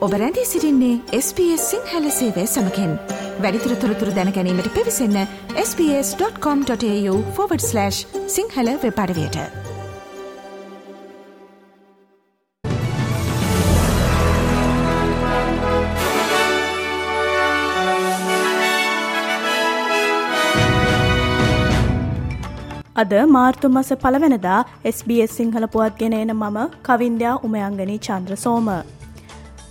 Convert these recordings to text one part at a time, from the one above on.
ඔබ රැඳී සිරින්නේ SBS සිංහල සේවය සමකෙන් වැඩිතුර තොරතුර දැනැනීමට පිවිසන්න ps.com.ta/ සිංහල වෙපඩවයට අද මාර්තු මස පළවෙනදා SBS සිංහල පුවත් ගෙන එන මම කවින්දයා උමයංගනී චන්ද්‍ර සෝම.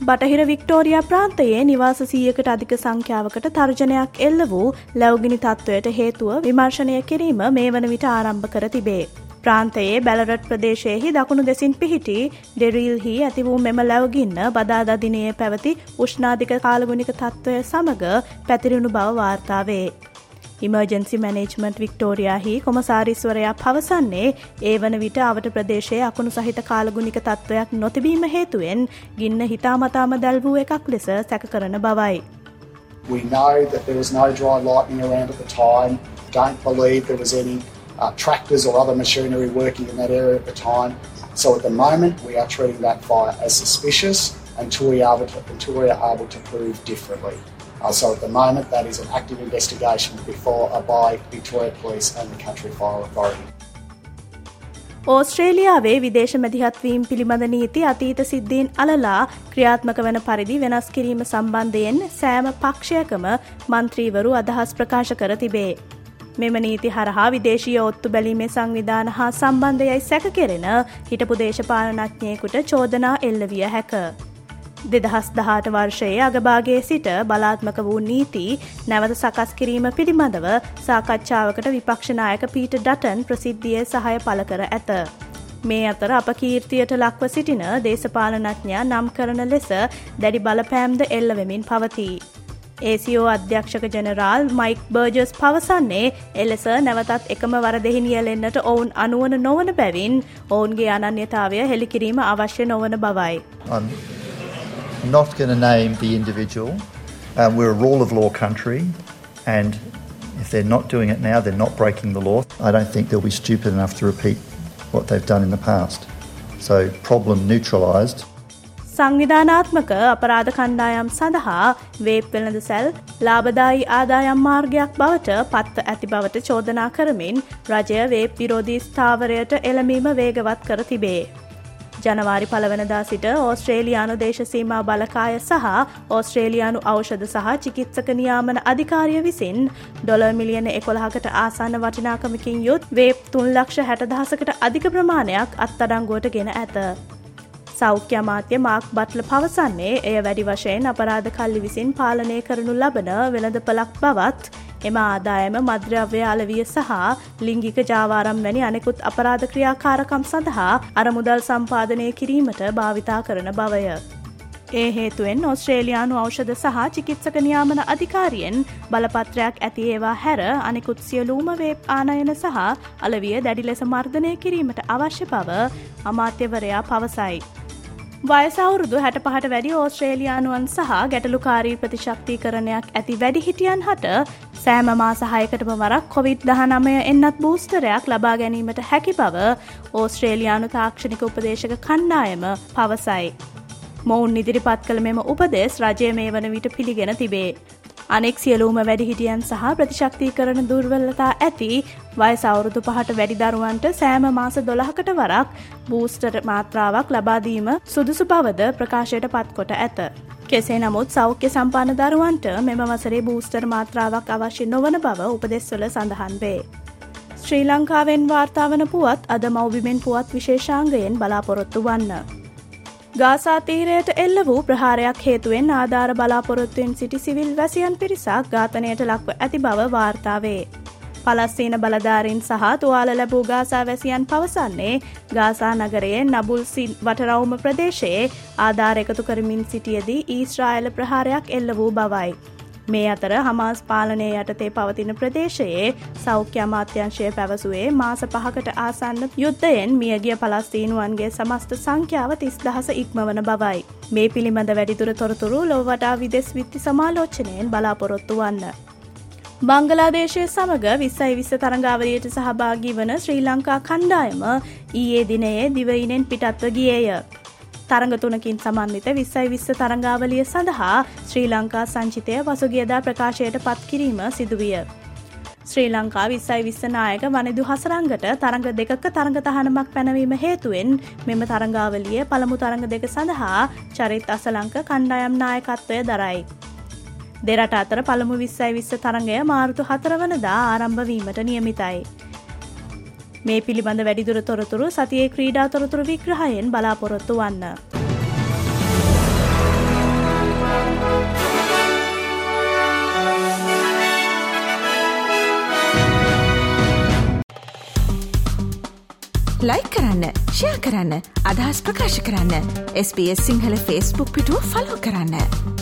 බටහිර වික්ටෝරියා ප්‍රාන්තයේ නිවාස සීයකට අධික සංඛ්‍යාවකට තර්ජනයක් එල්ල වූ ලැවගිනි තත්ත්වයට හේතුව විමර්ශනය කිරීම මේ වන විට ආරම්භ කර තිබේ. ප්‍රාන්තයේ බැලරට් ප්‍රදේශයෙහි දකුණු දෙසින් පිහිටි ඩෙරිල්හි ඇති වූ මෙම ලැවගින්න බදාදදිනයේ පැවති උෂ්නාධික කාලගුණික තත්ත්වය සමඟ පැතිරුණු බව වාර්තාවේ. ඉමර්ජන්සි මැනේජ්මන්ට් වික්ටෝරයාහි කොමසාරිස්වරයා පවසන්නේ ඒ වන විට අවට ප්‍රදේශයේ අකුණු සහිත කාලගුණික තත්ත්වයක් නොතිබීම හේතුවෙන් ගින්න හිතාමතාම දැල් වූ එකක් ලෙස සැක කරන බවයි. We know that there was no dry lightning around at the time. Don't believe there was any uh, tractors or other machinery working in that area at the time. So at the moment, we are treating that fire as suspicious until we are able to, until we are able to prove differently. Uh, so at the moment, that is an active investigation before uh, by Victoria Police and the Country Fire Authority. ඕස්ට්‍රේලියාවේ විදේශ මැදිහත්වීම් පිළිබඳ නීති අතීත සිද්ධීන් අලලා ක්‍රියාත්මක වන පරිදි වෙනස් කිරීම සම්බන්ධයෙන් සෑම පක්ෂයකම මන්ත්‍රීවරු අදහස් ප්‍රකාශ කර තිබේ. මෙම නීති හරහා විදේශීය ඔත්තු බැලීමේ සංවිධාන හා සම්බන්ධයයි සැක කෙරෙන හිටපු දේශපාලනඥයෙකුට චෝදනා එල්ලවිය හැක. දෙදහස් දහට වර්ෂයේ අගභාගේ සිට බලාත්මක වූ නීති නැවත සකස් කිරීම පිළිබඳව සාකච්ඡාවකට විපක්ෂනායක පීට ඩටන් ප්‍රසිද්ධිය සහය පල කර ඇත. මේ අතර අප කීර්තියට ලක්ව සිටින දේශපාලනඥා නම් කරන ලෙස දැඩි බලපෑම්ද එල්ලවෙමින් පවතිී. ඒසිෝ අධ්‍යක්ෂක ජනරාල් මයික් බර්ජස් පවසන්නේ එලෙස නැවතත් එකම වරදෙහි නියලෙන්න්නට ඔවුන් අනුවන නොවන බැවින් ඔවුන්ගේ අනන්‍යතාවය හෙළිකිරීම අවශ්‍ය නොවන බවයි. Not going to name the individual. Um, we're a rule of law country, and if they're not doing it now, they're not breaking the law. I don't think they'll be stupid enough to repeat what they've done in the past. So, problem neutralised. සංවිධානාත්මක අපරාධ කණ්ඩායම් සඳහා vapour වෙළඳ සැල් ලාබදායි ආදායම් මාර්ගයක් බවට පත්ව ඇති බවට චෝදනා කරමින් රජය වේප් විරෝධී ස්ථාවරයට එළමීම වේගවත් කර තිබේ. ජනවාරි පලවනදා සිට ඕස්ට්‍රේලියයානු දේශසීමා බලකාය සහ ඕස්ට්‍රේලියයානු ඖෂධ සහ චිකිත්සක නියාමන අධිකාරිය විසින් ඩොල මිලියන එකොළහකට ආසන්න වටිනාකමකින් යුත් වේප් තුන් ලක්ෂ හැටදහසකට අධික ප්‍රමාණයක් අත්තඩංගුවට ගෙන ඇත. සෞඛ්‍ය අමාත්‍ය මාක් බට්ල පවසන්නේ එය වැඩි වශයෙන් අපරාධ කල්ලි විසින් පාලනය කරනු ලබන වෙළඳ පලක් බවත් එම ආදායම මද්‍රව්‍ය අලවිය සහ ලිංගික ජාවාරම් වැනි අනෙකුත් අපරාධ ක්‍රියාකාරකම් සඳහා අරමුදල් සම්පාදනය කිරීමට භාවිතා කරන බවය. ඒ හේතුවෙන් ඔස්ට්‍රේලයානු ඖෂධ සහ චිකිත්සක නියාමන අධිකාරියෙන් බලපත්‍රයක් ඇති ඒවා හැර අනෙකුත් සියලූම වේප් ආනයන සහ අලවිය දැඩි ලෙස මර්ධනය කිරීමට අවශ්‍ය බව අමාත්‍යවරයා පවසයි. වයසවුරුදු හැට පහට වැඩි ඕස්ට්‍රේලියයානුවන් සහ ගැටලුකාරී ප්‍රතිශක්තිකරණයක් ඇති වැඩිහිටියන් හට සෑම මා සහයකටම වරක් කොවිඩ් දහනමය එන්නත් බූස්ටරයක් ලබා ගැනීමට හැකි බව ඕස්ට්‍රේලියයානු තාක්ෂණික උපදේශක කණ්ඩායම පවසයි. මොවුන් ඉදිරිපත් කළ මෙම උපදෙස් රජය මේ වන විට පිළිගෙන තිබේ. අනෙක් සියලූම වැඩිහිටියන් සහ ප්‍රතිශක්ති කරන දුර්වල්ලතා ඇති වය සවුරුදු පහට වැඩි දරුවන්ට සෑම මාස දොළහකට වරක් බූස්ටර් මාත්‍රාවක් ලබාදීම සුදුසු බවද ප්‍රකාශයට පත්කොට ඇත. කෙසේ නමුත් සෞඛ්‍ය සම්පාන දරුවන්ට මෙම වසරේ බූස්ටර් මාත්‍රාවක් අවශ්‍ය නොවන බව උපදෙස්වල සඳහන් වේ. ශ්‍රී ලංකාවෙන් වාර්තාවන පුවත් අද මෞබිමෙන් පුවත් විශේෂාංගයෙන් බලාපොරොත්තු වන්න. ගාසාතීරයට එල්ල වූ ප්‍රහාරයක් හේතුවෙන් ආධාර බලාපොරොත්තුවෙන් සිටි සිවිල් වැසියන් පිරිසක් ඝාතනයට ලක්ව ඇති බව වාර්තාවේ. පලස්සීන බලධාරින් සහ තුවාල ලැබූ ගාසා වැසියන් පවසන්නේ ගාසා නගරයේ නබුල්සින් වටරවුම ප්‍රදේශයේ ආධාර එකතු කරමින් සිටියදී ඊස්්‍රායල ප්‍රහාරයක් එල්ල වූ බවයි. මේ අතර හමාස් පාලනය යටතේ පවතින ප්‍රදේශයේ සෞඛ්‍ය අමාත්‍යංශය පැවසුවේ මාස පහකට ආසන්න යුද්ධයෙන් මියගිය පලස්තීනුවන්ගේ සමස්ත සංඛ්‍යාව තිස් දහස ඉක්මවන බවයි. මේ පිළිබඳ වැඩිතුර තොරතුරු ලොවටා විදෙස් විත්ති සමාලෝචනයෙන් බලාපොරොත්තු වන්න. බංගලාදේශය සමඟ විස්සයි විස්ස තරඟාවරයට සහභාගී වන ශ්‍රී ලංකා කණ්ඩායම ඊයේ දිනයේ දිවයිනෙන් පිටත්ව ගියේය. තරඟ තුනකින් සමන්විත විස්සයි විස්ස තරංගාවලිය සඳහා ශ්‍රී ලංකා සංචිතය වසුගියදා ප්‍රකාශයට පත් කිරීම සිදුවිය. ශ්‍රී ලංකා විස්සයි විස්සනායක වනිදු හසරංගට තරඟ දෙකක තරඟ තහනමක් පැනවීම හේතුවෙන් මෙම තරංගාවලිය පළමු තරඟ දෙක සඳහා චරිත් අසලංක කණ්ඩායම් නායකත්වය දරයි. දෙරට අතර පළමු විස්සයි විස්ස තරඟය මාර්තු හතරවනදා ආරම්භවීමට නියමිතයි. මේ පිළිබඳ වැඩිදුර තොරතුරු සතියේ ක්‍රීඩා තොරතුරු විග්‍රහයෙන් බලාපොරොත්තු වන්න. ලයි කරන්න ෂයා කරන්න අදහස් ප්‍රකාශ කරන්න SBS සිංහල ෆස්බුක් පිටුව ෆලෝ කරන්න.